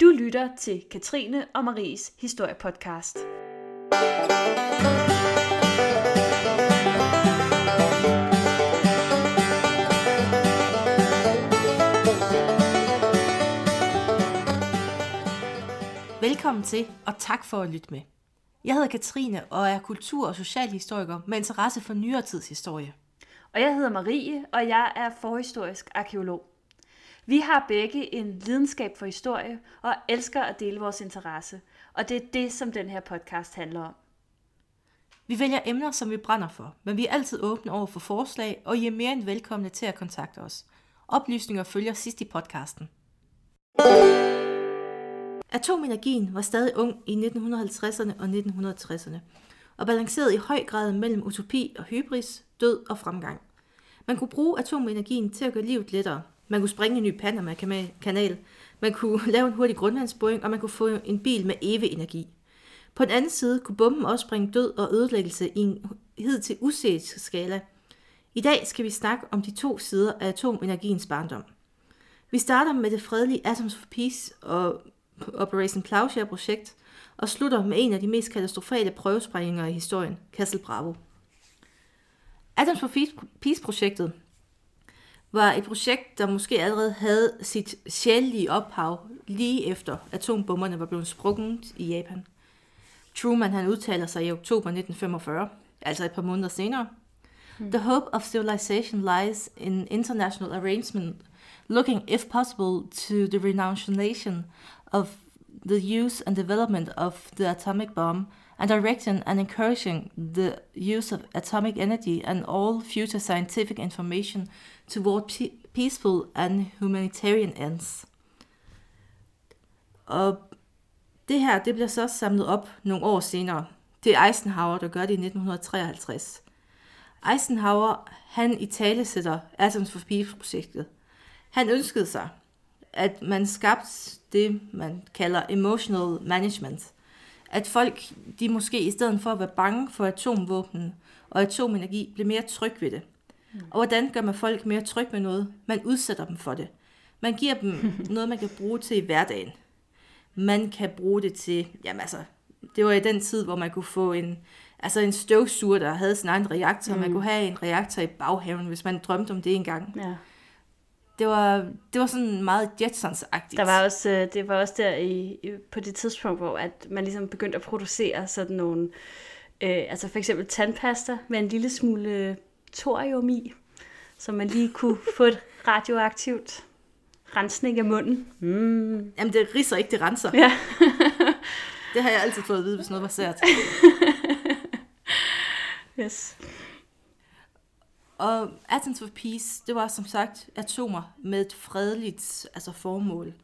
Du lytter til Katrine og Maries historiepodcast. Velkommen til, og tak for at lytte med. Jeg hedder Katrine og er kultur- og socialhistoriker med interesse for nyere tids historie. Og jeg hedder Marie, og jeg er forhistorisk arkeolog. Vi har begge en lidenskab for historie og elsker at dele vores interesse, og det er det, som den her podcast handler om. Vi vælger emner, som vi brænder for, men vi er altid åbne over for forslag, og I er mere end velkomne til at kontakte os. Oplysninger følger sidst i podcasten. Atomenergien var stadig ung i 1950'erne og 1960'erne, og balancerede i høj grad mellem utopi og hybris, død og fremgang. Man kunne bruge atomenergien til at gøre livet lettere. Man kunne springe en ny Panama-kanal, man kunne lave en hurtig grundvandsboring, og man kunne få en bil med evig energi. På den anden side kunne bomben også bringe død og ødelæggelse i en hed til uset skala. I dag skal vi snakke om de to sider af atomenergiens barndom. Vi starter med det fredelige Atoms for Peace og Operation Plowshare-projekt, og slutter med en af de mest katastrofale prøvesprængninger i historien, Castle Bravo. Atoms for Peace-projektet var et projekt, der måske allerede havde sit sjældlige ophav lige efter atombomberne var blevet sprunget i Japan. Truman han udtaler sig i oktober 1945, altså et par måneder senere. Hmm. The hope of civilization lies in international arrangement looking, if possible, to the renunciation of the use and development of the atomic bomb and directing and encouraging the use of atomic energy and all future scientific information toward peaceful and humanitarian ends. Og det her, det bliver så samlet op nogle år senere. Det er Eisenhower, der gør det i 1953. Eisenhower, han i tale sætter Atoms for Peace-projektet. Han ønskede sig, at man skabte det, man kalder emotional management. At folk, de måske i stedet for at være bange for atomvåben og atomenergi, blev mere tryg ved det. Mm. Og hvordan gør man folk mere tryg ved noget? Man udsætter dem for det. Man giver dem noget, man kan bruge til i hverdagen. Man kan bruge det til, jamen altså, det var i den tid, hvor man kunne få en, altså en støvsuger, der havde sin egen reaktor. Mm. Man kunne have en reaktor i baghaven, hvis man drømte om det engang. Ja det var, det var sådan meget Jetsons-agtigt. Der var også, øh, det var også der i, på det tidspunkt, hvor at man ligesom begyndte at producere sådan nogle, øh, altså for eksempel tandpasta med en lille smule thorium i, så man lige kunne få et radioaktivt rensning af munden. Mm. Jamen det riser ikke, det renser. Ja. det har jeg altid fået at vide, hvis noget var sært. yes. Og Atoms for Peace, det var som sagt atomer med et fredeligt altså formål.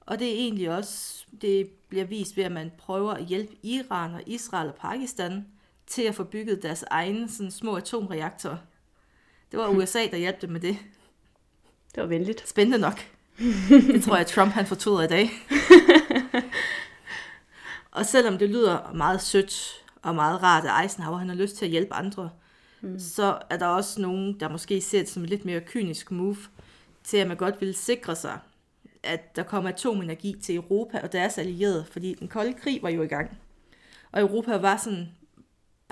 Og det er egentlig også, det bliver vist ved, at man prøver at hjælpe Iran og Israel og Pakistan til at få bygget deres egne sådan, små atomreaktorer. Det var USA, der hjalp dem med det. Det var venligt. Spændende nok. Det tror jeg, Trump han fortryder i dag. og selvom det lyder meget sødt og meget rart, at Eisenhower han har lyst til at hjælpe andre, mm. så er der også nogen, der måske ser det som et lidt mere kynisk move, til at man godt vil sikre sig, at der kommer atomenergi til Europa og deres allierede, fordi den kolde krig var jo i gang. Og Europa var sådan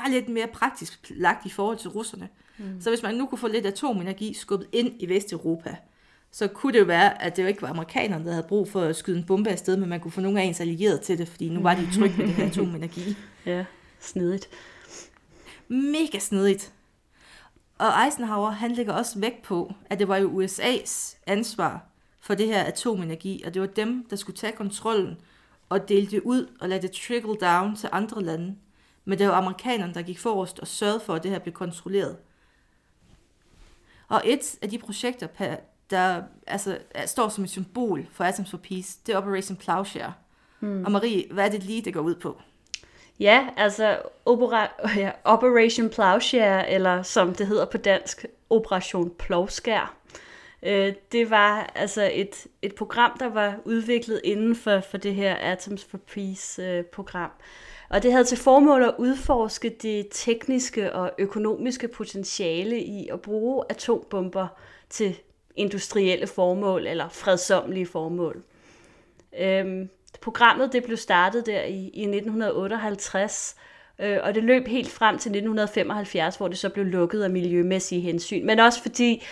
bare lidt mere praktisk lagt i forhold til russerne. Mm. Så hvis man nu kunne få lidt atomenergi skubbet ind i Vesteuropa, så kunne det jo være, at det jo ikke var amerikanerne, der havde brug for at skyde en bombe afsted, men man kunne få nogle af ens allierede til det, fordi nu var de trygge med det her atomenergi. Ja, snedigt. Mega snedigt. Og Eisenhower, han lægger også vægt på, at det var jo USA's ansvar for det her atomenergi, og det var dem, der skulle tage kontrollen og dele det ud og lade det trickle down til andre lande. Men det var amerikanerne, der gik forrest og sørgede for, at det her blev kontrolleret. Og et af de projekter, der altså, står som et symbol for Atoms for Peace, det er Operation Plowshare. Hmm. Og Marie, hvad er det lige, det går ud på? Ja, altså Opera, ja, Operation Plowshare, eller som det hedder på dansk, Operation Plovskær. Øh, det var altså et, et program, der var udviklet inden for, for det her Atoms for Peace-program. Og det havde til formål at udforske det tekniske og økonomiske potentiale i at bruge atombomber til industrielle formål eller fredsomlige formål. Øhm, programmet det blev startet der i, i 1958, øh, og det løb helt frem til 1975, hvor det så blev lukket af miljømæssige hensyn. Men også fordi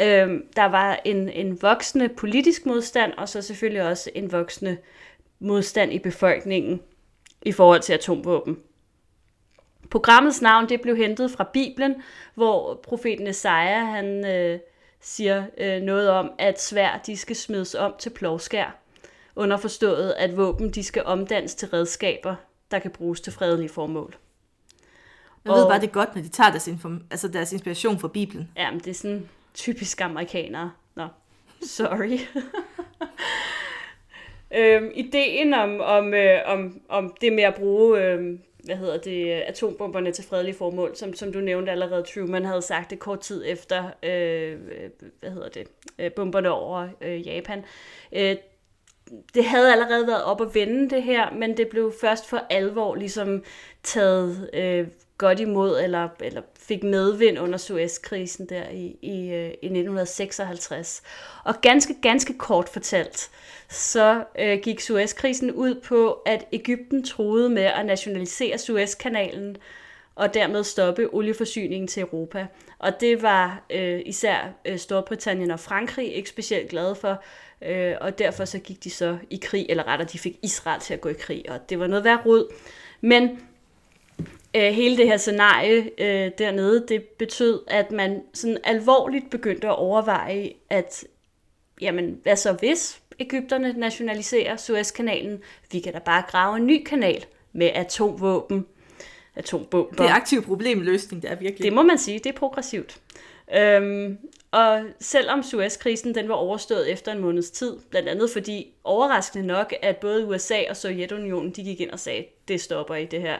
øh, der var en, en voksende politisk modstand, og så selvfølgelig også en voksende modstand i befolkningen i forhold til atomvåben. Programmets navn det blev hentet fra Bibelen, hvor profeten Esaja han øh, siger øh, noget om, at svær de skal smides om til plovskær. Underforstået, at våben de skal omdannes til redskaber, der kan bruges til fredelige formål. Jeg ved bare, det er godt, når de tager deres, inform- altså deres inspiration fra Bibelen. Ja, men det er sådan typisk amerikanere. Nå, sorry. øh, ideen om, om, øh, om, om det med at bruge øh, hvad hedder det, atombomberne til fredelige formål, som, som du nævnte allerede, Truman havde sagt det kort tid efter, øh, hvad hedder det, øh, bomberne over øh, Japan. Øh, det havde allerede været op at vende det her, men det blev først for alvor ligesom taget øh, godt imod, eller, eller fik medvind under Suezkrisen der i, i, øh, i 1956. Og ganske, ganske kort fortalt, så øh, gik Suezkrisen ud på, at Ægypten troede med at nationalisere Suezkanalen, og dermed stoppe olieforsyningen til Europa. Og det var øh, især øh, Storbritannien og Frankrig ikke specielt glade for, øh, og derfor så gik de så i krig, eller rettere, de fik Israel til at gå i krig, og det var noget værd rod. Men øh, hele det her scenarie øh, dernede, det betød, at man sådan alvorligt begyndte at overveje, at jamen, hvad så hvis Ægypterne nationaliserer Suezkanalen? Vi kan da bare grave en ny kanal med atomvåben. Atombomber. Det er aktiv problemløsning, det er virkelig. Det må man sige, det er progressivt. Øhm, og selvom Suezkrisen den var overstået efter en måneds tid, blandt andet fordi overraskende nok, at både USA og Sovjetunionen de gik ind og sagde, det stopper i det her,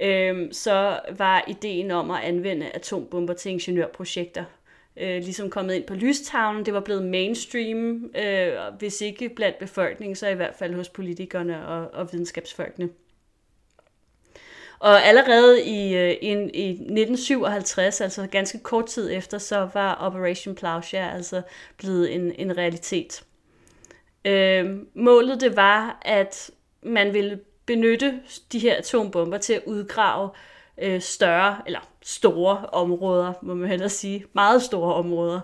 øhm, så var ideen om at anvende atombomber til ingeniørprojekter øh, ligesom kommet ind på lystavlen. Det var blevet mainstream, øh, hvis ikke blandt befolkningen, så i hvert fald hos politikerne og, og videnskabsfolkene. Og allerede i, øh, i, i 1957, altså ganske kort tid efter, så var Operation Plowshare altså blevet en, en realitet. Øh, målet det var, at man ville benytte de her atombomber til at udgrave øh, større, eller store områder, må man hellere sige, meget store områder.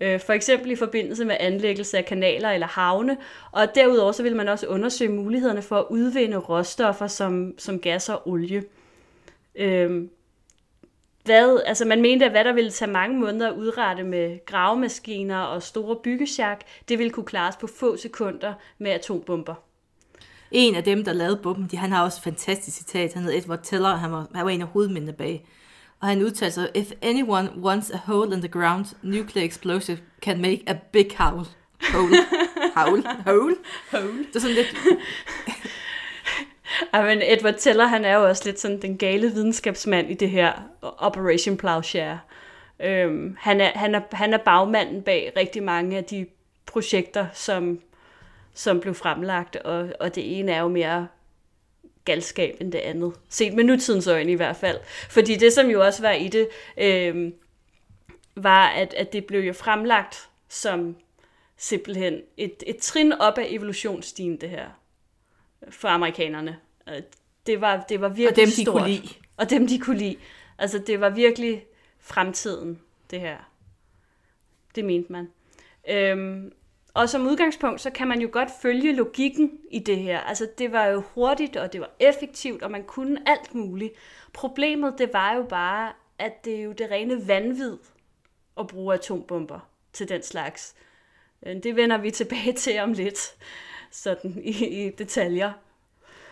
Øh, for eksempel i forbindelse med anlæggelse af kanaler eller havne, og derudover så vil man også undersøge mulighederne for at udvinde råstoffer som, som gas og olie. Øh, hvad, altså man mente, at hvad der ville tage mange måneder at udrette med gravemaskiner og store byggesjak, det ville kunne klares på få sekunder med atombomber. En af dem, der lavede bomben, de, han har også et fantastisk citat. Han hed Edward Teller, han var, han var en af hovedmændene bag. Og han udtalte sig, If anyone wants a hole in the ground, nuclear explosive can make a big hole. Hole. Hole. Hole. Hole. Det er sådan lidt... Ja, men Edward Teller, han er jo også lidt sådan den gale videnskabsmand i det her Operation Plowshare. Øhm, han, er, han, er, han er bagmanden bag rigtig mange af de projekter, som, som blev fremlagt, og, og det ene er jo mere galskab end det andet. Set med nutidens øjne i hvert fald. Fordi det, som jo også var i det, øh, var, at, at det blev jo fremlagt som simpelthen et, et trin op af evolutionsstigen, det her, for amerikanerne. Det var, det var virkelig Og dem, de stort. kunne lide. Og dem, de kunne lide. Altså, det var virkelig fremtiden, det her. Det mente man. Øhm, og som udgangspunkt, så kan man jo godt følge logikken i det her. Altså, det var jo hurtigt, og det var effektivt, og man kunne alt muligt. Problemet, det var jo bare, at det er jo det rene vanvid at bruge atombomber til den slags. Øh, Det vender vi tilbage til om lidt, sådan i, i detaljer.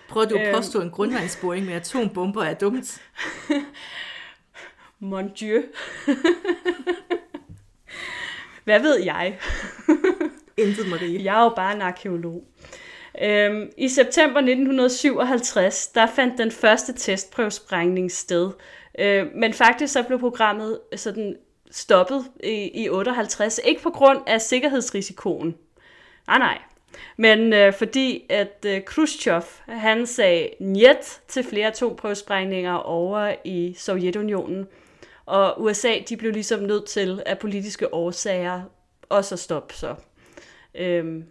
Prøver du at Øhm. påstå, en grundvandsboring med atombomber er dumt? Mon Dieu. Hvad ved jeg? Intet, Marie. Jeg er jo bare en arkeolog. Øhm, I september 1957, der fandt den første testprøvesprængning sted. Øh, men faktisk så blev programmet sådan stoppet i, i 58, ikke på grund af sikkerhedsrisikoen. Nej, nej. Men øh, fordi at øh, Khrushchev, han sagde njet til flere atomprøvesprængninger over i Sovjetunionen. Og USA, de blev ligesom nødt til af politiske årsager også at stoppe så. Øhm,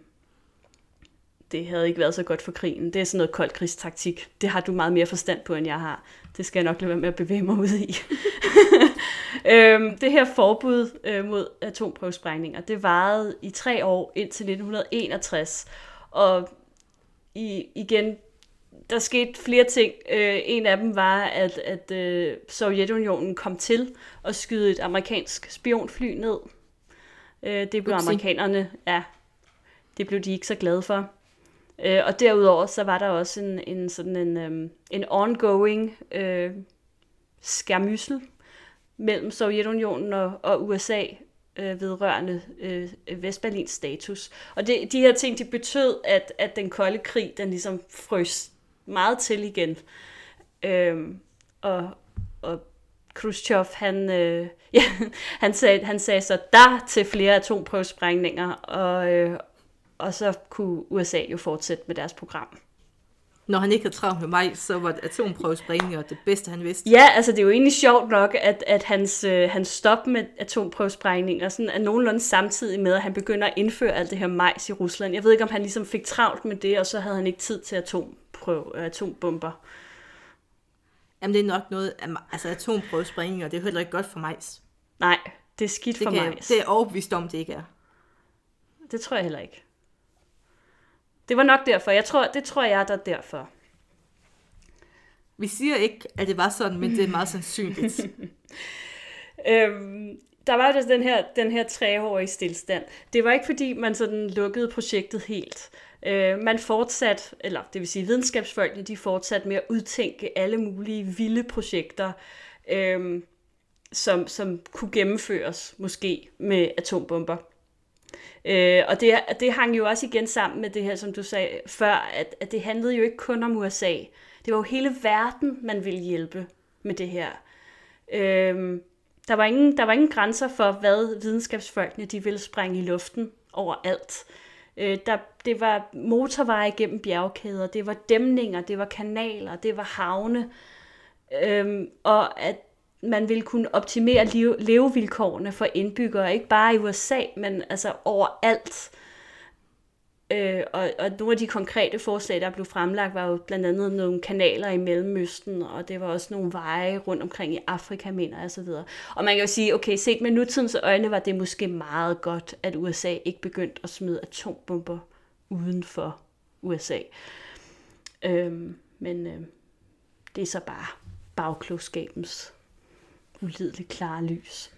det havde ikke været så godt for krigen. Det er sådan noget kold krigstaktik. Det har du meget mere forstand på, end jeg har. Det skal jeg nok lade være med at bevæge mig ud i. øhm, det her forbud øh, mod atomprøvesprængninger, det varede i tre år indtil 1961. Og i, igen, der skete flere ting. Øh, en af dem var, at, at øh, Sovjetunionen kom til at skyde et amerikansk spionfly ned. Øh, det blev Upsi. amerikanerne, ja, det blev de ikke så glade for. Øh, og derudover så var der også en, en sådan en, øh, en ongoing øh, skærmyssel mellem Sovjetunionen og, og USA øh, vedrørende øh, Vestberlins status. Og det, de her ting, de betød, at, at den kolde krig, den ligesom frøs meget til igen. Øh, og, og Khrushchev, han, øh, ja, han, sagde, han sagde så der til flere atomprøvesprængninger, og, øh, og så kunne USA jo fortsætte med deres program. Når han ikke havde travlt med mig, så var atomprøvesprængninger det bedste, han vidste. Ja, altså det er jo egentlig sjovt nok, at, at hans, øh, hans stop med atomprøvesprængninger sådan er nogenlunde samtidig med, at han begynder at indføre alt det her majs i Rusland. Jeg ved ikke, om han ligesom fik travlt med det, og så havde han ikke tid til atomprøve, atombomber. Jamen det er nok noget, altså atomprøvesprængninger, det er heller ikke godt for majs. Nej, det er skidt det for kan, majs. Det er overbevist om, det ikke er. Det tror jeg heller ikke. Det var nok derfor. Jeg tror, det tror jeg, der er derfor. Vi siger ikke, at det var sådan, men det er meget sandsynligt. øhm, der var jo den her, den her treårige stillstand. Det var ikke fordi, man sådan lukkede projektet helt. Øh, man fortsat, eller det vil sige videnskabsfolkene, de fortsat med at udtænke alle mulige vilde projekter, øh, som, som kunne gennemføres måske med atombomber. Øh, og det, det hang jo også igen sammen med det her, som du sagde før, at, at det handlede jo ikke kun om USA. Det var jo hele verden, man ville hjælpe med det her. Øh, der, var ingen, der var ingen grænser for, hvad videnskabsfolkene de ville sprænge i luften overalt. Øh, der, det var motorveje gennem bjergkæder, det var dæmninger, det var kanaler, det var havne. Øh, og at man ville kunne optimere leve, levevilkårene for indbyggere, ikke bare i USA, men altså overalt. Øh, og, og nogle af de konkrete forslag, der blev fremlagt, var jo blandt andet nogle kanaler i Mellemøsten, og det var også nogle veje rundt omkring i Afrika, mener jeg, og så videre. Og man kan jo sige, okay, set med nutidens øjne, var det måske meget godt, at USA ikke begyndte at smide atombomber uden for USA. Øh, men øh, det er så bare bagklogskabens ulideligt klare lys.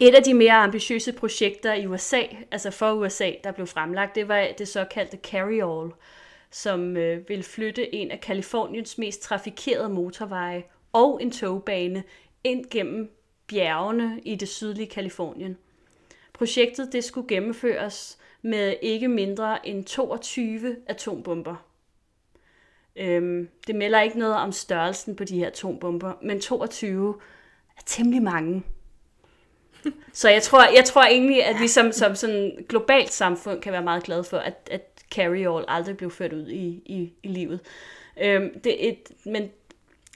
Et af de mere ambitiøse projekter i USA, altså for USA, der blev fremlagt, det var det såkaldte Carry-All, som øh, vil flytte en af Kaliforniens mest trafikerede motorveje og en togbane ind gennem bjergene i det sydlige Kalifornien. Projektet det skulle gennemføres med ikke mindre end 22 atombomber. Øhm, det melder ikke noget om størrelsen på de her atombomber, men 22 er temmelig mange. Så jeg tror, jeg tror egentlig, at vi som, som sådan globalt samfund kan være meget glade for, at, at Carry All aldrig blev ført ud i, i, i livet. Øhm, det et, men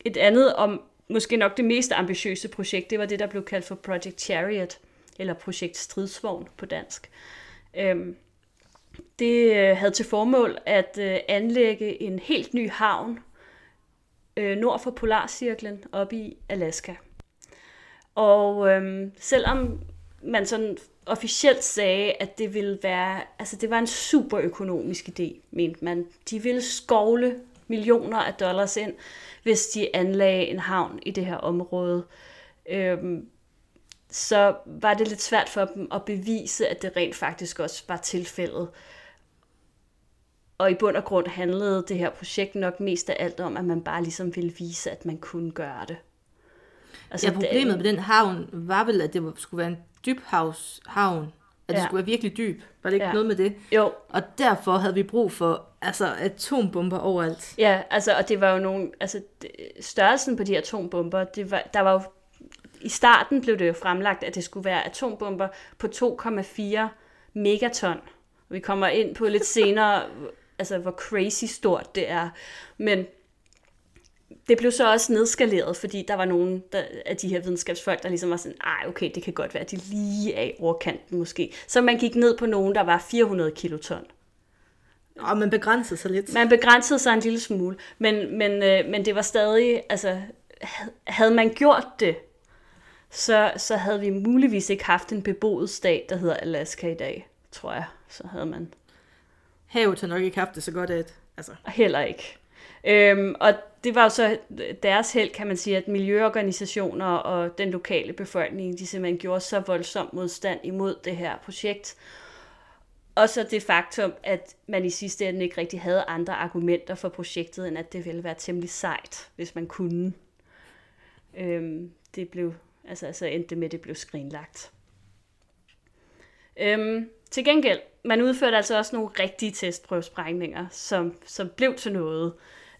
et andet, om måske nok det mest ambitiøse projekt, det var det, der blev kaldt for Project Chariot, eller Projekt Stridsvogn på dansk. Øhm, det øh, havde til formål at øh, anlægge en helt ny havn øh, nord for Polarcirklen oppe i Alaska. Og øhm, selvom man sådan officielt sagde, at det ville være, altså det var en super økonomisk idé, mente man. De ville skovle millioner af dollars ind, hvis de anlagde en havn i det her område. Øhm, så var det lidt svært for dem at bevise, at det rent faktisk også var tilfældet. Og i bund og grund handlede det her projekt nok mest af alt om, at man bare ligesom ville vise, at man kunne gøre det. Altså, ja, problemet det, med den havn var vel, at det skulle være en dybhavshavn. At ja. det skulle være virkelig dyb. Var det ikke ja. noget med det? Jo. Og derfor havde vi brug for altså, atombomber overalt. Ja, altså, og det var jo nogle... Altså, størrelsen på de atombomber, det var, der var jo... I starten blev det jo fremlagt, at det skulle være atombomber på 2,4 megaton. Vi kommer ind på lidt senere, altså hvor crazy stort det er. Men det blev så også nedskaleret, fordi der var nogle der, af de her videnskabsfolk, der ligesom var sådan, ej okay, det kan godt være, at de lige er i overkanten måske. Så man gik ned på nogen, der var 400 kiloton. Og man begrænsede sig lidt. Man begrænsede sig en lille smule, men, men, øh, men det var stadig, altså, havde man gjort det, så, så havde vi muligvis ikke haft en beboet stat, der hedder Alaska i dag, tror jeg. Så havde man... Havet har nok ikke haft det så godt, at... Altså. Heller ikke. Øhm, og det var jo så deres held, kan man sige, at miljøorganisationer og den lokale befolkning, de simpelthen gjorde så voldsom modstand imod det her projekt. Og så det faktum, at man i sidste ende ikke rigtig havde andre argumenter for projektet, end at det ville være temmelig sejt, hvis man kunne. Øhm, det blev, altså, altså endte det med, at det blev skrinlagt. Øhm, til gengæld, man udførte altså også nogle rigtige testprøvesprængninger, som, som blev til noget.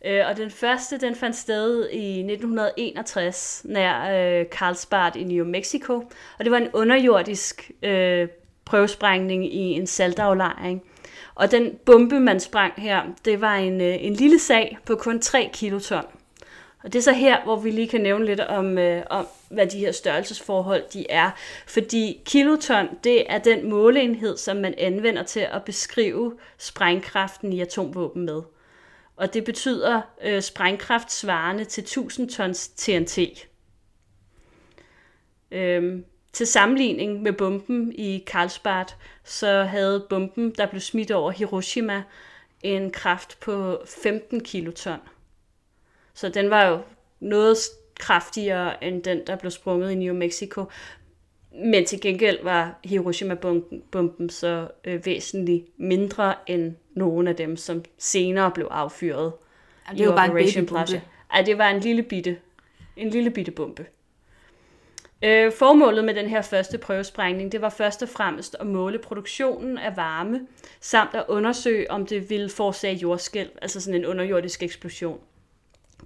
Øh, og den første, den fandt sted i 1961, nær øh, Carlsbad i New Mexico. Og det var en underjordisk øh, prøvesprængning i en saltaflejring. Og den bombe, man sprang her, det var en, øh, en lille sag på kun 3 kiloton. Og det er så her, hvor vi lige kan nævne lidt om, øh, om hvad de her størrelsesforhold de er. Fordi kiloton, det er den måleenhed, som man anvender til at beskrive sprængkraften i atomvåben med. Og det betyder øh, sprængkraft svarende til 1000 tons TNT. Øhm, til sammenligning med bomben i Karlsbad, så havde bomben, der blev smidt over Hiroshima, en kraft på 15 kiloton. Så den var jo noget kraftigere end den, der blev sprunget i New Mexico. Men til gengæld var Hiroshima-bomben så øh, væsentligt mindre end nogle af dem, som senere blev affyret. Ja, det var bare en bombe. Ej, det var en lille bitte, en lille bitte bombe. Øh, formålet med den her første prøvesprængning, det var først og fremmest at måle produktionen af varme, samt at undersøge, om det ville forårsage jordskælv, altså sådan en underjordisk eksplosion.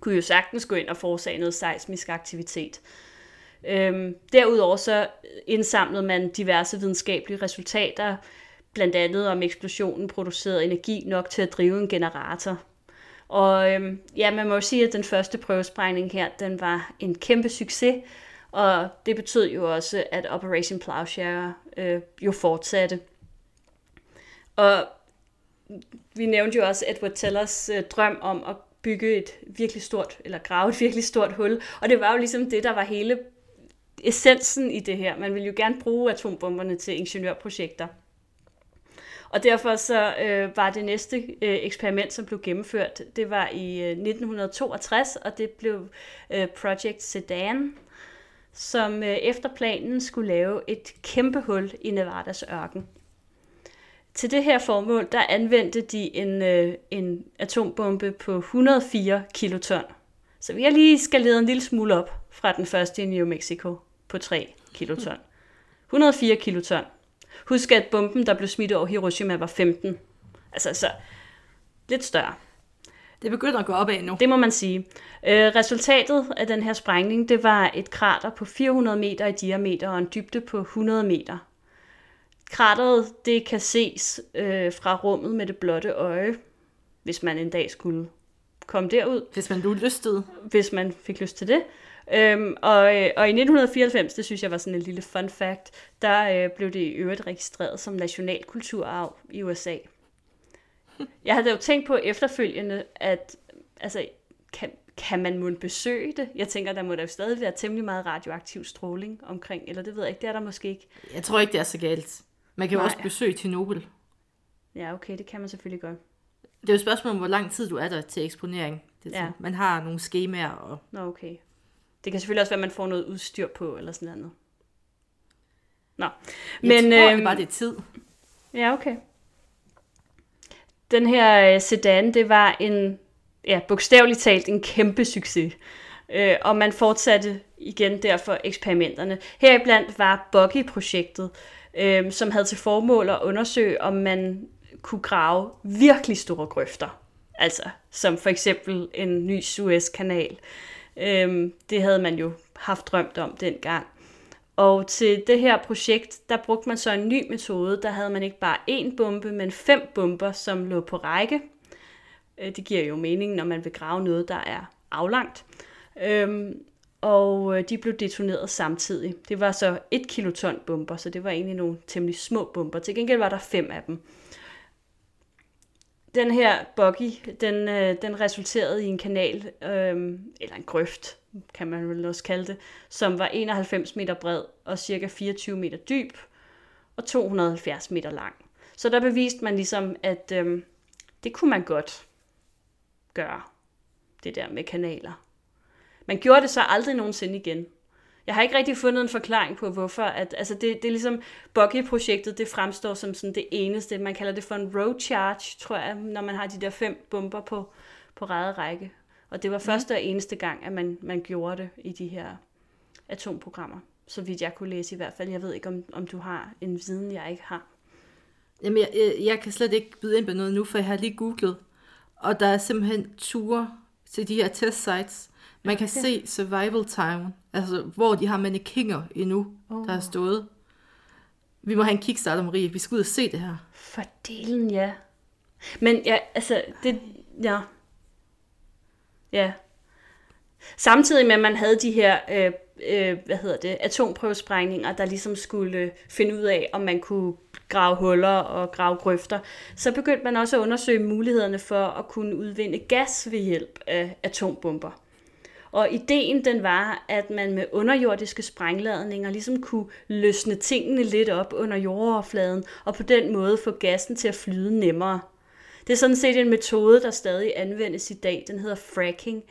Kunne jo sagtens gå ind og forårsage noget seismisk aktivitet. Øhm, derudover så indsamlede man diverse videnskabelige resultater, blandt andet om eksplosionen producerede energi nok til at drive en generator. Og øhm, ja, man må jo sige, at den første prøvesprængning her, den var en kæmpe succes, og det betød jo også, at Operation Plowshare øh, jo fortsatte. Og vi nævnte jo også Edward Tellers øh, drøm om at bygge et virkelig stort, eller grave et virkelig stort hul. Og det var jo ligesom det, der var hele essensen i det her. Man ville jo gerne bruge atombomberne til ingeniørprojekter. Og derfor så øh, var det næste øh, eksperiment, som blev gennemført, det var i øh, 1962, og det blev øh, Project Sedan, som øh, efter planen skulle lave et kæmpe hul i Nevadas ørken. Til det her formål, der anvendte de en, øh, en atombombe på 104 kiloton. Så vi har lige skaleret en lille smule op fra den første i New Mexico på 3 kiloton. 104 kiloton. Husk, at bomben, der blev smidt over Hiroshima, var 15. Altså, så lidt større. Det begynder at gå op af nu. Det må man sige. Øh, resultatet af den her sprængning, det var et krater på 400 meter i diameter og en dybde på 100 meter. Krateret, det kan ses øh, fra rummet med det blotte øje, hvis man en dag skulle komme derud. Hvis man nu lystede. Hvis man fik lyst til det. Øhm, og, øh, og i 1994, det synes jeg var sådan en lille fun fact, der øh, blev det i øvrigt registreret som nationalkulturarv i USA. Jeg havde jo tænkt på efterfølgende, at altså, kan, kan man må besøge det? Jeg tænker, der må der jo stadig være temmelig meget radioaktiv stråling omkring, eller det ved jeg ikke, det er der måske ikke. Jeg tror ikke, det er så galt. Man kan jo også besøge til Nobel. Ja, okay, det kan man selvfølgelig godt. Det er jo et spørgsmål om, hvor lang tid du er der til eksponering. Det er ja. Man har nogle skemaer. Og... Nå, okay. Det kan selvfølgelig også være, at man får noget udstyr på, eller sådan noget. Nå. Men, jeg tror øh, bare, det er tid. Ja, okay. Den her øh, sedan, det var en, ja, bogstaveligt talt en kæmpe succes. Øh, og man fortsatte igen derfor eksperimenterne. Heriblandt var Buggy-projektet, øh, som havde til formål at undersøge, om man kunne grave virkelig store grøfter. Altså, som for eksempel en ny Suez-kanal. Øh, det havde man jo haft drømt om dengang. Og til det her projekt, der brugte man så en ny metode. Der havde man ikke bare én bombe, men fem bomber, som lå på række. Øh, det giver jo mening, når man vil grave noget, der er aflangt. Øhm, og øh, de blev detoneret samtidig. Det var så et kiloton bomber, så det var egentlig nogle temmelig små bomber. Til gengæld var der fem af dem den her buggy, den, øh, den resulterede i en kanal, øh, eller en grøft, kan man vel også kalde det, som var 91 meter bred og cirka 24 meter dyb og 270 meter lang. Så der beviste man ligesom, at øh, det kunne man godt gøre, det der med kanaler. Man gjorde det så aldrig nogensinde igen. Jeg har ikke rigtig fundet en forklaring på, hvorfor. At, altså det, det er ligesom, Buggy-projektet, det fremstår som sådan det eneste. Man kalder det for en road charge, tror jeg, når man har de der fem bomber på, på række. Og det var mm. første og eneste gang, at man, man gjorde det i de her atomprogrammer. Så vidt jeg kunne læse i hvert fald. Jeg ved ikke, om, om du har en viden, jeg ikke har. Jamen, jeg, jeg, kan slet ikke byde ind på noget nu, for jeg har lige googlet. Og der er simpelthen ture til de her test sites. Man kan ja. se survival time, altså hvor de har mannekinger endnu, oh. der har stået. Vi må have en kickstarter, Marie. Vi skal ud og se det her. For delen, ja. Men ja, altså, det, ja. Ja. Samtidig med, at man havde de her, øh, øh, hvad hedder det, atomprøvesprængninger, der ligesom skulle øh, finde ud af, om man kunne grave huller og grave grøfter, så begyndte man også at undersøge mulighederne for at kunne udvinde gas ved hjælp af atombomber. Og ideen den var, at man med underjordiske sprængladninger ligesom kunne løsne tingene lidt op under jordoverfladen, og på den måde få gassen til at flyde nemmere. Det er sådan set en metode, der stadig anvendes i dag. Den hedder fracking.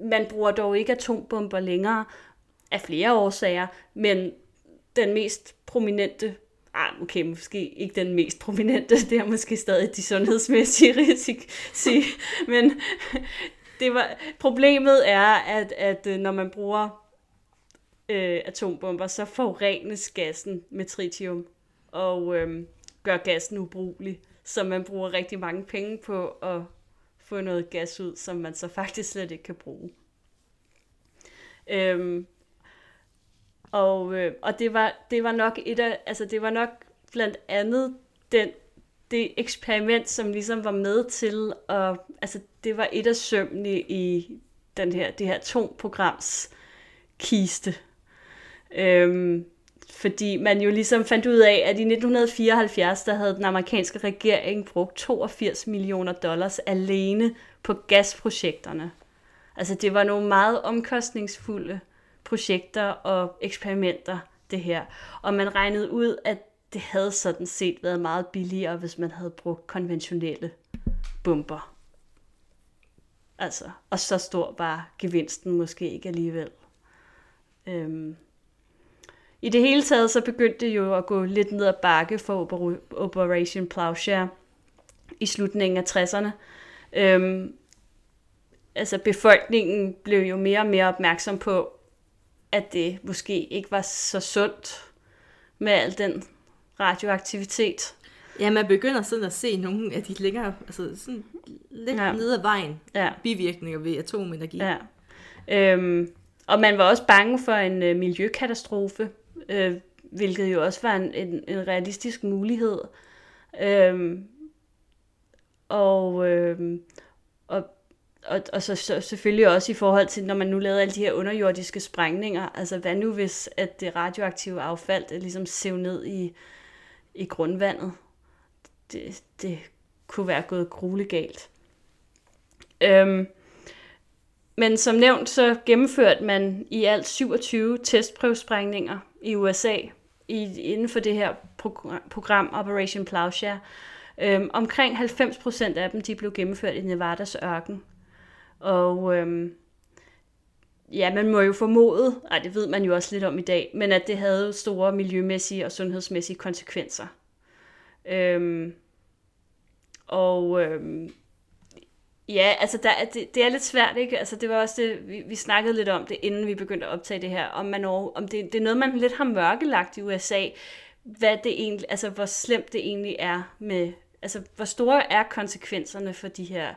Man bruger dog ikke atombomber længere af flere årsager, men den mest prominente ah, okay, måske ikke den mest prominente, det er måske stadig de sundhedsmæssige risici, men det var, problemet er, at, at øh, når man bruger øh, atombomber, så forurenes gassen med tritium og øh, gør gassen ubrugelig. Så man bruger rigtig mange penge på at få noget gas ud, som man så faktisk slet ikke kan bruge. Øhm, og, øh, og det var det var nok et af, altså det var nok blandt andet den det eksperiment, som ligesom var med til at, altså det var et af sømmene i den her, det her atomprograms kiste. Øhm, fordi man jo ligesom fandt ud af, at i 1974, der havde den amerikanske regering brugt 82 millioner dollars alene på gasprojekterne. Altså det var nogle meget omkostningsfulde projekter og eksperimenter, det her. Og man regnede ud, at det havde sådan set været meget billigere, hvis man havde brugt konventionelle bomber. Altså, og så stor var gevinsten måske ikke alligevel. Øhm. I det hele taget så begyndte det jo at gå lidt ned ad bakke for Operation Plowshare i slutningen af 60'erne. Øhm, altså befolkningen blev jo mere og mere opmærksom på, at det måske ikke var så sundt med al den radioaktivitet. Ja, man begynder sådan at se nogle af de længere, altså sådan lidt ja. ned ad vejen, ja. bivirkninger ved atomenergi. Ja. Øhm, og man var også bange for en øh, miljøkatastrofe, øh, hvilket jo også var en, en, en realistisk mulighed. Øhm, og, øh, og, og, og så, så selvfølgelig også i forhold til, når man nu lavede alle de her underjordiske sprængninger, altså hvad nu hvis, at det radioaktive affald er ligesom sev ned i, i grundvandet. Det, det kunne være gået grueligt galt. Øhm, men som nævnt, så gennemførte man i alt 27 testprøvesprængninger i USA i, inden for det her program Operation Plowshare. Øhm, omkring 90% af dem de blev gennemført i Nevadas ørken. Og øhm, ja, man må jo formode, og det ved man jo også lidt om i dag, men at det havde store miljømæssige og sundhedsmæssige konsekvenser. Øhm, og øhm, ja, altså der, det, det er lidt svært, ikke? Altså det var også det, vi, vi snakkede lidt om det, inden vi begyndte at optage det her, om, man, om det, det er noget, man lidt har mørkelagt i USA, hvad det egentlig, altså hvor slemt det egentlig er med, altså hvor store er konsekvenserne for de her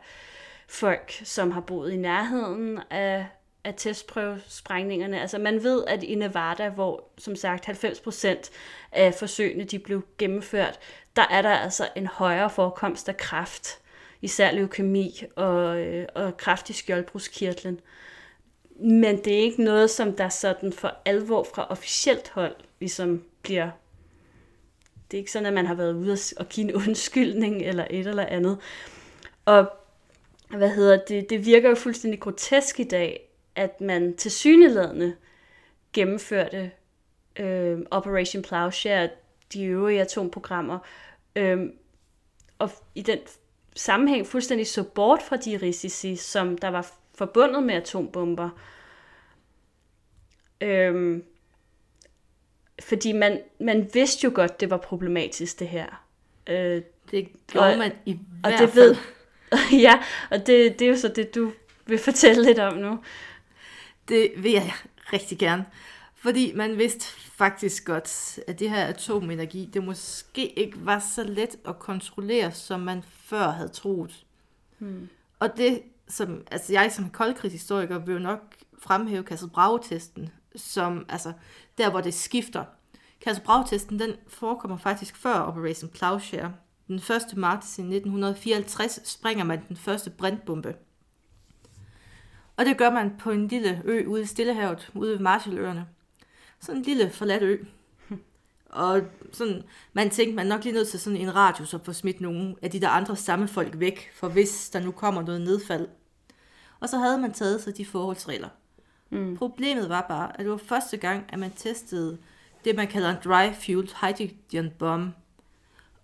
folk, som har boet i nærheden af af testprøvesprængningerne. Altså man ved, at i Nevada, hvor som sagt 90% af forsøgene de blev gennemført, der er der altså en højere forekomst af kræft, især leukemi og, øh, og kræft i skjoldbruskkirtlen. Men det er ikke noget, som der sådan for alvor fra officielt hold ligesom bliver det er ikke sådan, at man har været ude og give en undskyldning eller et eller andet. Og hvad hedder det, det virker jo fuldstændig grotesk i dag, at man til syneladende gennemførte øh, Operation Plowshare, de øvrige atomprogrammer, øh, og i den sammenhæng fuldstændig så bort fra de risici, som der var forbundet med atombomber. Øhm, fordi man, man vidste jo godt, det var problematisk, det her. Øh, Det gjorde Og- man i og hvert det fald. ved, ja, og det, det er jo så det, du vil fortælle lidt om nu. Det vil jeg rigtig gerne. Fordi man vidste faktisk godt, at det her atomenergi, det måske ikke var så let at kontrollere, som man før havde troet. Hmm. Og det, som, altså jeg som koldkrigshistoriker vil jo nok fremhæve Kassel Bravo-testen, som, altså, der hvor det skifter. Kassel Bravo-testen, den forekommer faktisk før Operation Plowshare. Den 1. marts i 1954 springer man den første brintbombe. Og det gør man på en lille ø ude i Stillehavet, ude ved Marshalløerne. Sådan en lille forladt ø. Og sådan, man tænkte, man er nok lige nødt til sådan en radius at få smidt nogle af de der andre stammefolk væk, for hvis der nu kommer noget nedfald. Og så havde man taget sig de forholdsregler. Mm. Problemet var bare, at det var første gang, at man testede det, man kalder en dry fueled hydrogen bomb.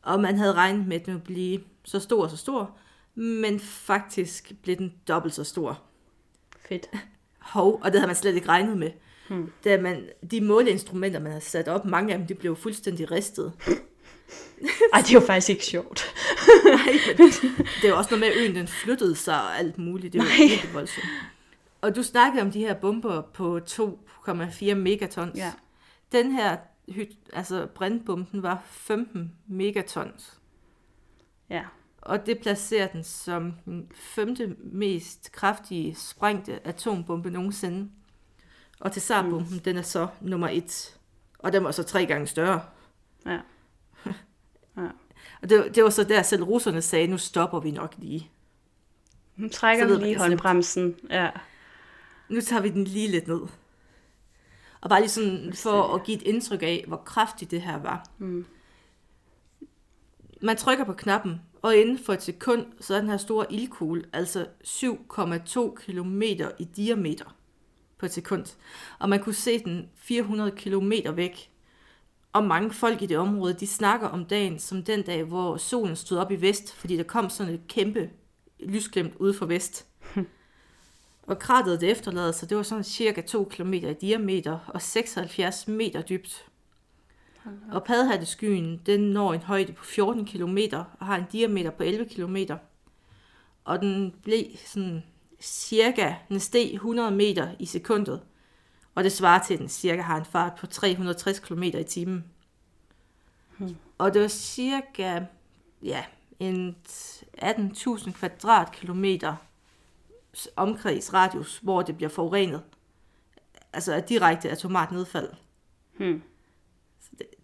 Og man havde regnet med, at den ville blive så stor og så stor, men faktisk blev den dobbelt så stor. Fedt. Hov, og det havde man slet ikke regnet med. Hmm. Da man, de måleinstrumenter, man havde sat op, mange af dem, de blev fuldstændig ristet. Ej, det er jo faktisk ikke sjovt. Nej, men det er jo også noget med, at øen den flyttede sig og alt muligt. Det var Nej. virkelig voldsomt. Og du snakkede om de her bomber på 2,4 megatons. Ja. Den her altså brintbomben var 15 megatons. Ja. Og det placerer den som den femte mest kraftige sprængte atombombe nogensinde. Og til SAR-bomben, mm. den er så nummer et. Og den var så tre gange større. Ja. Og det, var- det var så der, selv russerne sagde, nu stopper vi nok lige. Nu trækker vi lige håndbremsen. Ja. Nu tager vi den lige lidt ned. Og bare lige sådan for at give et indtryk af, hvor kraftigt det her var. Mm. Man trykker på knappen, og inden for et sekund, så er den her store ildkugle, altså 7,2 km i diameter på et sekund. Og man kunne se den 400 km væk. Og mange folk i det område, de snakker om dagen som den dag, hvor solen stod op i vest, fordi der kom sådan et kæmpe lysglimt ude fra vest. Og krateret det efterlader sig, det var sådan cirka 2 km i diameter og 76 meter dybt. Og padhatteskyen, den når en højde på 14 km og har en diameter på 11 km. Og den blev sådan cirka, den steg 100 meter i sekundet. Og det svarer til, at den cirka har en fart på 360 km i timen. Hmm. Og det var cirka, ja, en 18.000 kvadratkilometer omkreds radius, hvor det bliver forurenet. Altså af direkte atomart nedfald. Hmm.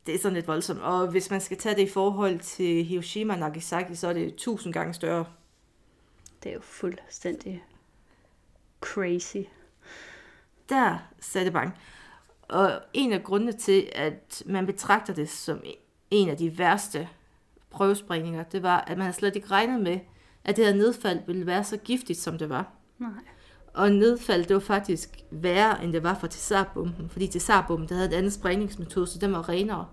Det, er sådan lidt voldsomt. Og hvis man skal tage det i forhold til Hiroshima og Nagasaki, så er det 1000 gange større. Det er jo fuldstændig crazy. Der satte det bange. Og en af grundene til, at man betragter det som en af de værste prøvesprængninger, det var, at man havde slet ikke regnet med, at det her nedfald ville være så giftigt, som det var. Nej. Og nedfald, det var faktisk værre, end det var for Tsar-bomben. Fordi Tsar-bomben, der havde en anden sprængningsmetode, så den var renere.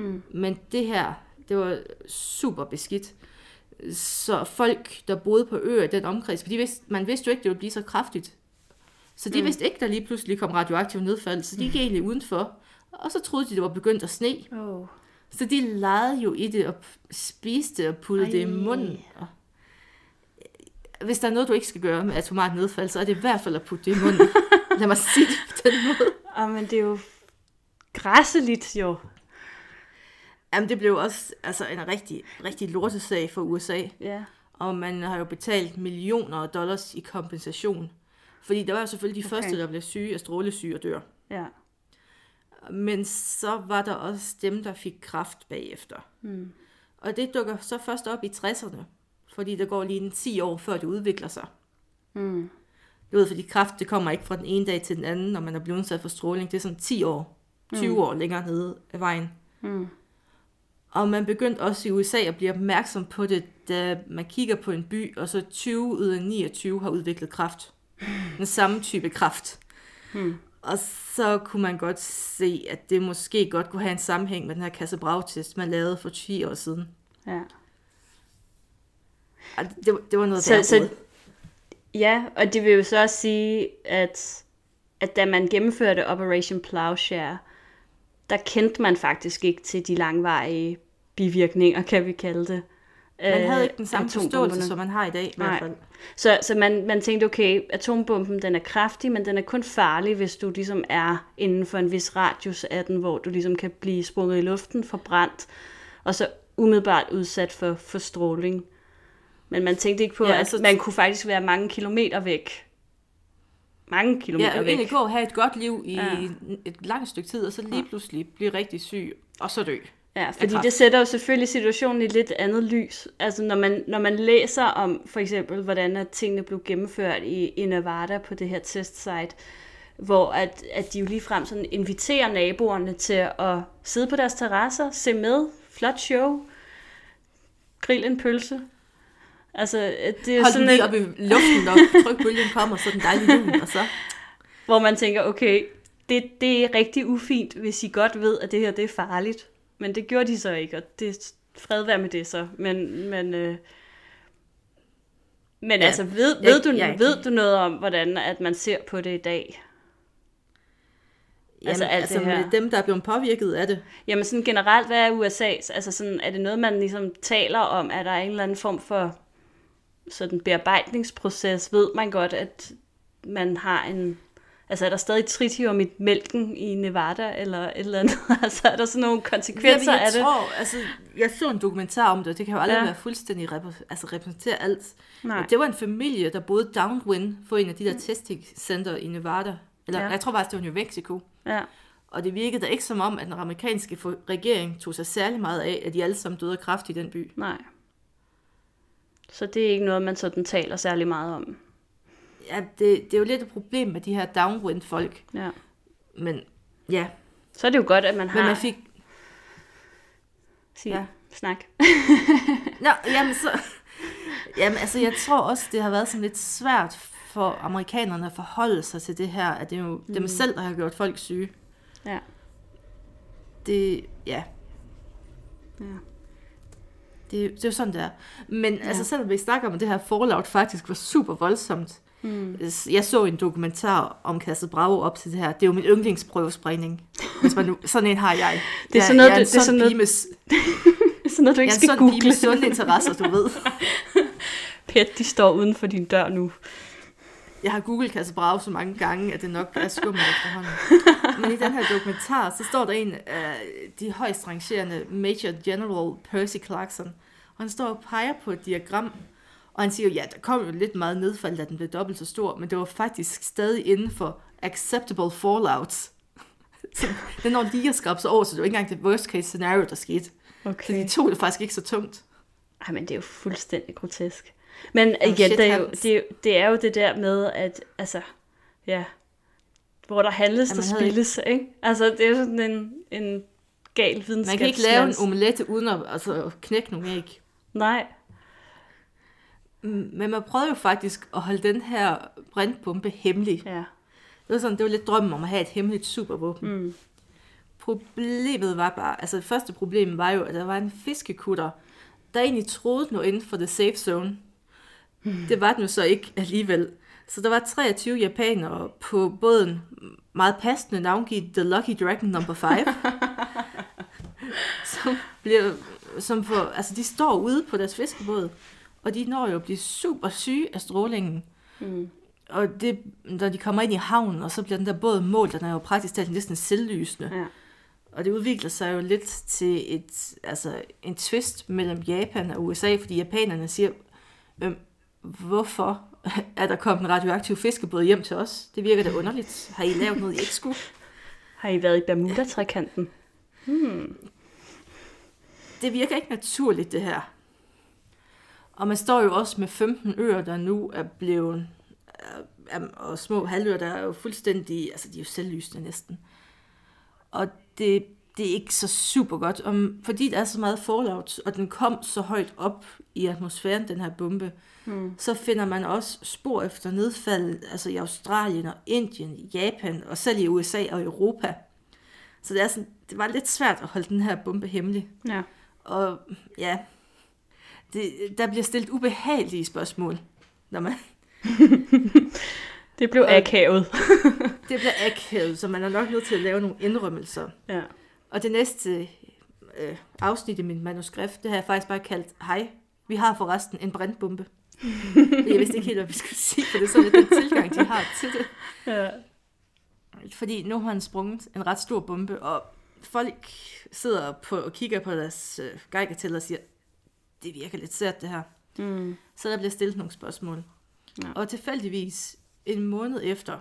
Hmm. Men det her, det var super beskidt. Så folk, der boede på øer i den omkreds, for de vidste, man vidste jo ikke, det ville blive så kraftigt. Så de mm. vidste ikke, der lige pludselig kom radioaktiv nedfald, så de gik egentlig udenfor. Og så troede de, det var begyndt at sne. Oh. Så de legede jo i det og spiste og puttede det i munden. Og hvis der er noget, du ikke skal gøre med atomat nedfald, så er det i hvert fald at putte det i munden. Lad mig sige det på den måde. Oh, men det er jo græsseligt jo. Jamen, det blev også altså, en rigtig, rigtig lortesag for USA. Ja. Og man har jo betalt millioner af dollars i kompensation. Fordi der var jo selvfølgelig de Okay. første, der blev syge af strålesyge og dør. Ja. Men så var der også dem, der fik kraft bagefter. Mm. Og det dukker så først op i 60'erne. Fordi der går lige en 10 år, før det udvikler sig. Mm. Du ved, fordi kraft, det kommer ikke fra den ene dag til den anden, når man er blevet udsat for stråling. Det er sådan 10 år, 20 mm. år længere nede af vejen. Mm. Og man begyndte også i USA at blive opmærksom på det, da man kigger på en by, og så 20 ud af 29 har udviklet kraft. Den samme type kraft. Hmm. Og så kunne man godt se, at det måske godt kunne have en sammenhæng med den her Kasse test man lavede for 10 år siden. Ja. Og det, det var noget Så- der så- Ja, og det vil jo så også sige, at, at da man gennemførte Operation Plowshare, der kendte man faktisk ikke til de langvarige bivirkninger, kan vi kalde det. Man havde øh, ikke den samme atombomberne. forståelse, som man har i dag i Nej. hvert fald. Så, så man, man tænkte, okay, atombomben den er kraftig, men den er kun farlig, hvis du ligesom er inden for en vis radius af den, hvor du ligesom kan blive sprunget i luften, forbrændt, og så umiddelbart udsat for, for stråling. Men man tænkte ikke på, Ja, ja, altså- at man kunne faktisk være mange kilometer væk. Mange kilometer Ja, væk. egentlig gå og have et godt liv i Ja. ja. et langt stykke tid, og så lige pludselig blive rigtig syg, og så dø. Ja, fordi det sætter jo selvfølgelig situationen i et lidt andet lys. Altså når man, når man læser om for eksempel, hvordan at tingene blev gennemført i, i Nevada på det her testsite, hvor at, at de jo ligefrem sådan inviterer naboerne til at sidde på deres terrasser, se med, flot show, grill en pølse. Altså, det er Hold sådan lige et, op i luften, når trykbølgen kommer, så den dejlige lyn, og så... hvor man tænker, okay, det, det er rigtig ufint, hvis I godt ved, at det her det er farligt. Men det gjorde de så ikke, og det er fred være med det så. Men, men, øh, men Ja, altså, ved, jeg- ved, du, jeg- ved du noget om, hvordan at man ser på det i dag? Jamen, Altså, alt altså det her. med dem, der er blevet påvirket af det. Jamen sådan generelt, hvad er USA's? Altså sådan, er det noget, man ligesom taler om? Er der en eller anden form for sådan bearbejdningsproces? Ved man godt, at man har en... Altså er der stadig tritium i mælken i Nevada, eller et eller andet? altså er der sådan nogle konsekvenser jeg af det? tror, altså, jeg så en dokumentar om det, og det kan jo aldrig Ja. være fuldstændig repræ- altså, repræsentere alt. Nej. Men Det var en familie, der boede downwind for en af de der testing center i Nevada. Eller Ja. jeg tror faktisk, det var New Mexico. Ja. Og det virkede da ikke som om, at den amerikanske regering tog sig særlig meget af, at de alle sammen døde af kræft i den by. Nej. Så det er ikke noget, man sådan taler særlig meget om. Ja, det, det er jo lidt et problem med de her downwind folk. Ja. Men ja, Så er det jo godt, at man har... men man fik... Sig, Ja. Snak. Nå, jamen så... Jamen altså, jeg tror også, det har været sådan lidt svært for amerikanerne at forholde sig til det her, at det er jo mm. dem selv, der har gjort folk syge. Ja. Det, ja, ja. Det, det er jo sådan, det er. Men ja. altså, selvom vi snakker om, det her fallout faktisk var super voldsomt. Mm. Jeg så en dokumentar om Kasse Bravo op til det her. Det er jo min yndlingsprøvesprayning. Hvis man nu, sådan en har jeg. Det er Jeg- sådan noget, jeg er det- det er sådan noget- Det er sådan noget, du jeg ikke er en skal sådan google. med sunde interesser, du ved. Pet, de står uden for din dør nu. Jeg har googlet Kasse Bravo så mange gange, at det nok er skummelt efterhånden. Men i den her dokumentar, så står der en af de højst rangerende Major General Percy Clarkson. Og han står og peger på et diagram, og han siger, ja, der kom jo lidt meget nedfald, da den blev dobbelt så stor, men det var faktisk stadig inden for acceptable fallouts. Så den når lige at skrabe sig over, så det var ikke engang det worst case scenario, der skete. Så Okay. de tog det faktisk ikke så tungt. Ej, men det er jo fuldstændig grotesk. Men Jamen, igen, shit det er, jo, det, det er jo det der med, at altså, ja, hvor der handles, der man havde spilles, ikke? Altså, det er sådan en, en gal Man videnskabslands. kan ikke lave en omelette uden at altså, knække nogle æg. Nej, Mm, Men man prøvede jo faktisk at holde den her brintbombe hemmelig. ja. Det var, sådan, det var lidt drømmen om at have et hemmeligt supervåben. Mm. Problemet var bare, altså det første problem var jo, at der var en fiskekutter, der egentlig troede den var inden for the safe zone. Det var den jo så ikke alligevel. Så der var 23 japanere på båden, meget passende navngivet The Lucky Dragon Number 5, som bliver, som for, altså de står ude på deres fiskebåd, og de når jo at blive super syge af strålingen. Mm. Og det, når de kommer ind i havnen, og så bliver den der båd målt, den er jo praktisk talt næsten selvlysende. Ja. Og det udvikler sig jo lidt til et, altså, en twist mellem Japan og USA, fordi japanerne siger, øhm, hvorfor er der kommet en radioaktiv fiskebåd hjem til os? Det virker da underligt. Har I lavet noget, I ikke skulle? Har I været i Bermuda-trekanten? Det virker ikke naturligt, det her. Og man står jo også med 15 øer, der nu er blevet, er, og små halvøer, der er jo fuldstændig, altså de er jo selvlysende næsten. Og det, det det er ikke så super godt, om, fordi der er så meget fallout, og den kom så højt op i atmosfæren, den her bombe, mm. så finder man også spor efter nedfald, altså i Australien og Indien, Japan, og selv i USA og Europa. Så det, er sådan, det var lidt svært at holde den her bombe hemmelig. Ja. Og ja, det, der bliver stillet ubehagelige spørgsmål, når man, Det blev Og- akavet. det bliver akavet, så man er nok nødt til at lave nogle indrømmelser. ja. Og det næste øh, afsnit i min manuskript, det har jeg faktisk bare kaldt, hej, vi har forresten en brandbombe. jeg vidste ikke helt, hvad vi skulle sige, for det er sådan lidt den tilgang, de har til det. ja. Fordi nu har han sprunget en ret stor bombe, og folk sidder på, og kigger på deres øh, geigertæller og siger, det virker lidt sært det her. Mm. Så der bliver stillet nogle spørgsmål. Ja. Og tilfældigvis, en måned efter,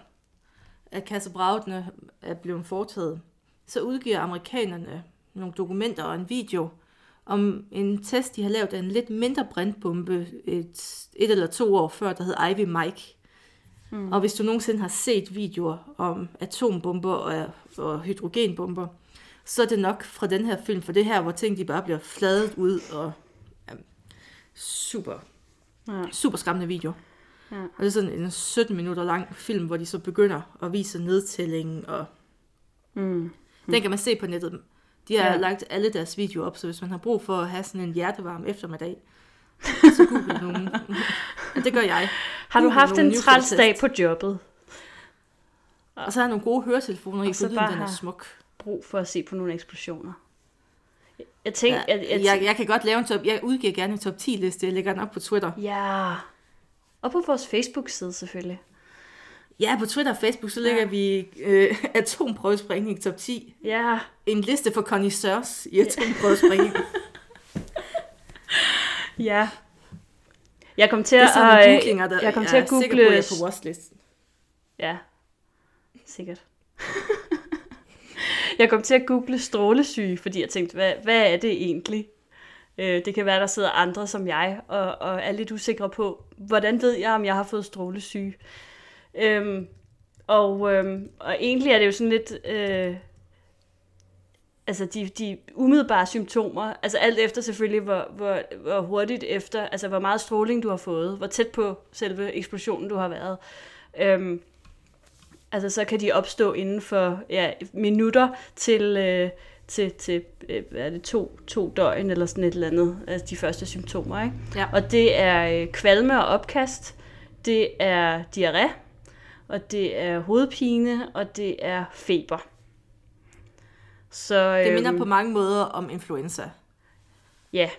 at kassebragtene er blevet foretaget, så udgiver amerikanerne nogle dokumenter og en video om en test, de har lavet af en lidt mindre brandbombe et, et eller to år før, der hed Ivy Mike. Mm. Og hvis du nogensinde har set videoer om atombomber og, og hydrogenbomber, så er det nok fra den her film, for det her, hvor ting de bare bliver fladet ud og ja, super Ja. super skræmmende video. Ja. Og det er sådan en 17 minutter lang film, hvor de så begynder at vise nedtællingen, og Mm. den kan man se på nettet. De har Ja. lagt alle deres videoer op, så hvis man har brug for at have sådan en hjertevarm eftermiddag, så google nogen. det gør jeg. Har du Google haft en træls dag på jobbet? Og så har jeg nogle gode høretelefoner i, Og så for lyden bare den er smuk. Brug for at se på nogle eksplosioner. Jeg tænker, Ja, at, jeg, jeg kan godt lave en top, jeg udgiver gerne en top 10 liste, jeg lægger den op på Twitter. Ja. Og på vores Facebook-side selvfølgelig. Ja, på Twitter og Facebook, så lægger Ja. vi øh, atomprøvesprængning top 10. Ja. En liste for connoisseurs i atomprøvesprængning. Ja. Jeg kom til Det at, er øh, googlinger, der jeg kom jeg til at er sikker google... på, jeg er på watchlisten. Ja, sikkert. jeg kom til at google strålesyge, fordi jeg tænkte, hvad, hvad er det egentlig? Øh, det kan være, der sidder andre som jeg, og, og er lidt usikre på, hvordan ved jeg, om jeg har fået strålesyge? Øhm, og, øhm, og egentlig er det jo sådan lidt... Øh, altså de, de umiddelbare symptomer, altså alt efter selvfølgelig, hvor, hvor, hvor hurtigt efter, altså hvor meget stråling du har fået, hvor tæt på selve eksplosionen du har været. Øhm, altså så kan de opstå inden for ja, minutter til, øh, til, til øh, hvad er det, to, to døgn eller sådan et eller andet, altså de første symptomer. Ikke? Ja. Og det er øh, kvalme og opkast, det er diarré, og det er hovedpine, og det er feber. Så, Det minder øhm, på mange måder om influenza. Ja.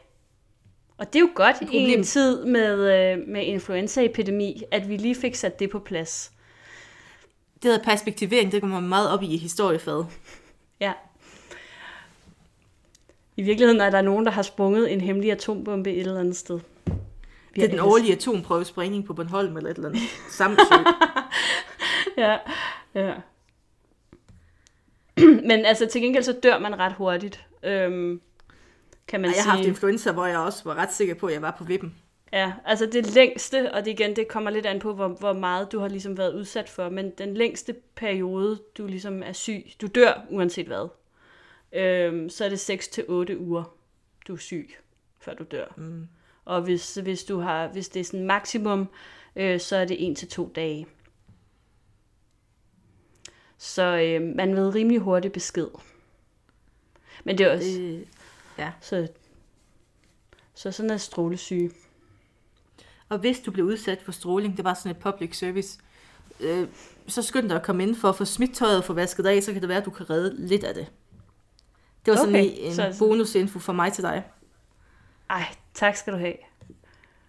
Og det er jo godt i en tid med, øh, med influenzaepidemi, at vi lige fik sat det på plads. Det hedder perspektivering, det man meget op i historiefaget. Ja. I virkeligheden er der nogen, der har sprunget en hemmelig atombombe et eller andet sted. Vi Det er den ellers- årlige atomprøvesprængning på Bornholm eller et eller andet. Samsø. Ja, ja. Men altså til gengæld så dør man ret hurtigt, øhm, kan man jeg sige. har haft influenza, hvor jeg også var ret sikker på, at jeg var på vippen. Ja, altså det længste, og det igen, det kommer lidt an på, hvor, hvor meget du har ligesom været udsat for, men den længste periode, du ligesom er syg, du dør uanset hvad, øhm, så er det 6-8 uger, du er syg, før du dør. Mm. Og hvis, hvis, du har, hvis det er sådan maksimum, øh, så er det 1-2 dage. Så øh, man ved rimelig hurtigt besked. Men det er også... Det, ja. Så, så sådan er strålesyge. Og hvis du blev udsat for stråling, det var sådan et public service, øh, så skynd dig at komme ind for at få smidt tøjet og få vasket af, så kan det være, at du kan redde lidt af det. Det var sådan Okay, en så- bonusinfo fra mig til dig. Ej, tak skal du have.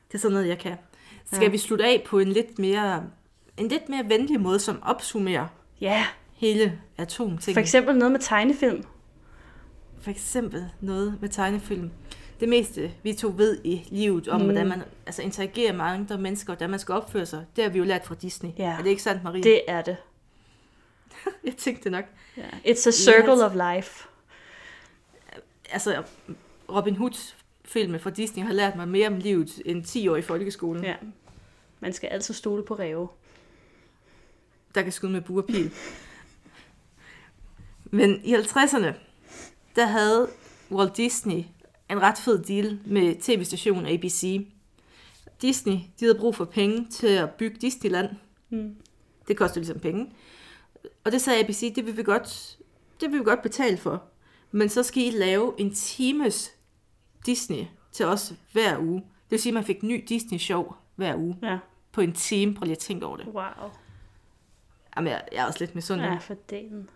Det er sådan noget, jeg kan. Skal ja. vi slutte af på en lidt mere, en lidt mere venlig måde, som opsummerer Ja, hele atomtingen? for eksempel noget med tegnefilm. For eksempel noget med tegnefilm. Det meste, vi to ved i livet om, Mm. hvordan man altså, interagerer med andre mennesker, og hvordan man skal opføre sig, det har vi jo lært fra Disney. Ja. Er det ikke sandt, Marie? Det er det. Jeg tænkte nok. Ja. It's a circle of life. Altså, Robin Hood filmen fra Disney har lært mig mere om livet end 10 år i folkeskolen, ja. Ja. Man skal altid stole på ræve. der kan skyde med buerpil. Men i 50'erne, der havde Walt Disney en ret fed deal med tv-stationen ABC. Disney, de havde brug for penge til at bygge Disneyland. Mm. Det koster ligesom penge. Og det sagde ABC, det vil vi godt, det vil vi godt betale for. Men så skal I lave en times Disney til os hver uge. Det vil sige, at man fik ny Disney-show hver uge Ja, på en time. Prøv lige at tænke over det. wow. Jamen, jeg, jeg er også lidt misundelig. Ja, for den.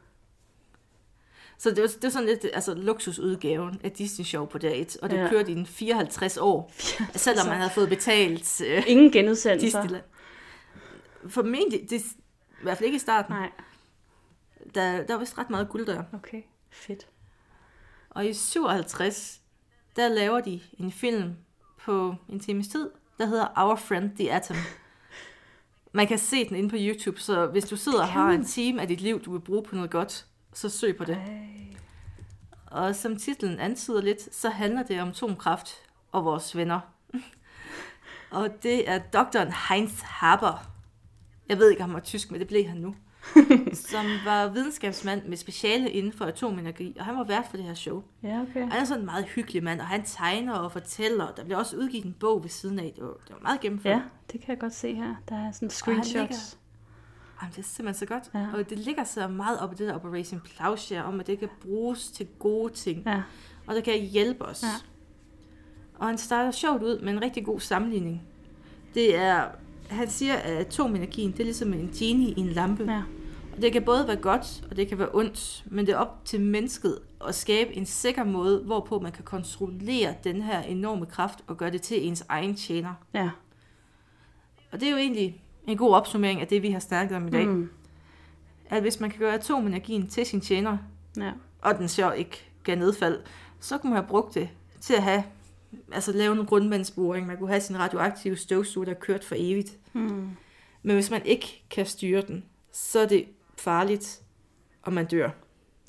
Så det var, det var sådan lidt altså, luksusudgaven af Disney-show på dag 1. Og det Ja. ja. kørte i en 54 år. Selvom man havde fået betalt øh, Ingen genudsendelser. Disneyland. Formentlig, det, i hvert fald ikke i starten. Nej, Der, der var vist ret meget guld der. okay. Fedt. Og i 57, der laver de en film på en times tid, der hedder Our Friend the Atom. Man kan se den inde på YouTube, så hvis du sidder og har en time af dit liv, du vil bruge på noget godt, så søg på det. Ej. Og som titlen antyder lidt, så handler det om atomkraft og vores venner. og det er doktoren Heinz Haber. Jeg ved ikke, om han var tysk, men det blev han nu. som var videnskabsmand med speciale inden for atomenergi, og han var vært for det her show. Ja, okay. Han er sådan en meget hyggelig mand, og han tegner og fortæller. Der bliver også udgivet en bog ved siden af. Det var, det var meget gennemført. Ja, det kan jeg godt se her. Der er sådan screenshots. Jamen, det er simpelthen så godt. Ja. Og det ligger så meget op i det der Operation Plowshare, om at det kan bruges til gode ting. Ja, Og det kan hjælpe os. Ja. Og han starter sjovt ud med en rigtig god sammenligning. Det er, han siger, at atomenergien, det er ligesom en genie i en lampe. ja. Og det kan både være godt, og det kan være ondt, men det er op til mennesket at skabe en sikker måde, hvorpå man kan kontrollere den her enorme kraft og gøre det til ens egen tjener. Ja. Og det er jo egentlig en god opsummering af det, vi har snakket om i dag. Mm. At hvis man kan gøre atomenergien til sin tjener, Ja. og den så ikke gav nedfald, så kunne man have brugt det til at have, altså lave en rundvandsboring. Man kunne have sin radioaktive støvsuger, der kørt for evigt. Mm. Men hvis man ikke kan styre den, så er det farligt, og man dør.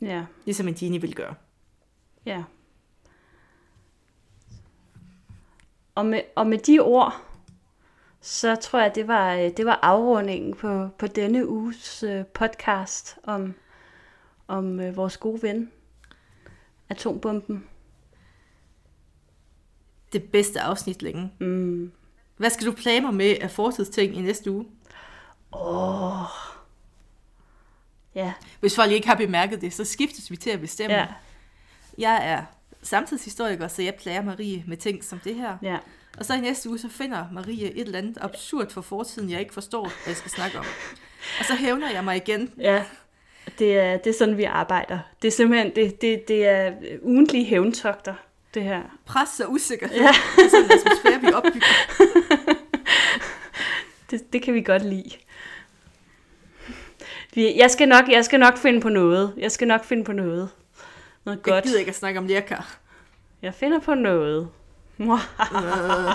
Ja. Ligesom en genie vil gøre. Ja. Og med, og med de ord, så tror jeg, det var, øh, det var afrundingen på, på denne uges øh, podcast om, om øh, vores gode ven, atombomben. Det bedste afsnit længe. Mm. Hvad skal du plage med af fortidsting i næste uge? Åh. Ja, Hvis folk ikke har bemærket det, så skiftes vi til at bestemme. ja, Jeg er samtidshistoriker, så jeg plager Marie med ting som det her. ja. Og så i næste uge, så finder Marie et eller andet absurd for fortiden, jeg ikke forstår, hvad jeg skal snakke om. Og så hævner jeg mig igen. Ja, det er, det er sådan, vi arbejder. Det er simpelthen, det, det, det er ugentlige hævntogter, det her. Pres og usikkerhed. Ja. Det er sådan en atmosfære, vi opbygger. Det, det kan vi godt lide. Jeg skal, nok, jeg skal nok finde på noget. Jeg skal nok finde på noget. Noget Jeg godt. gider ikke at snakke om lærkar. Jeg finder på noget. Moi... Euh,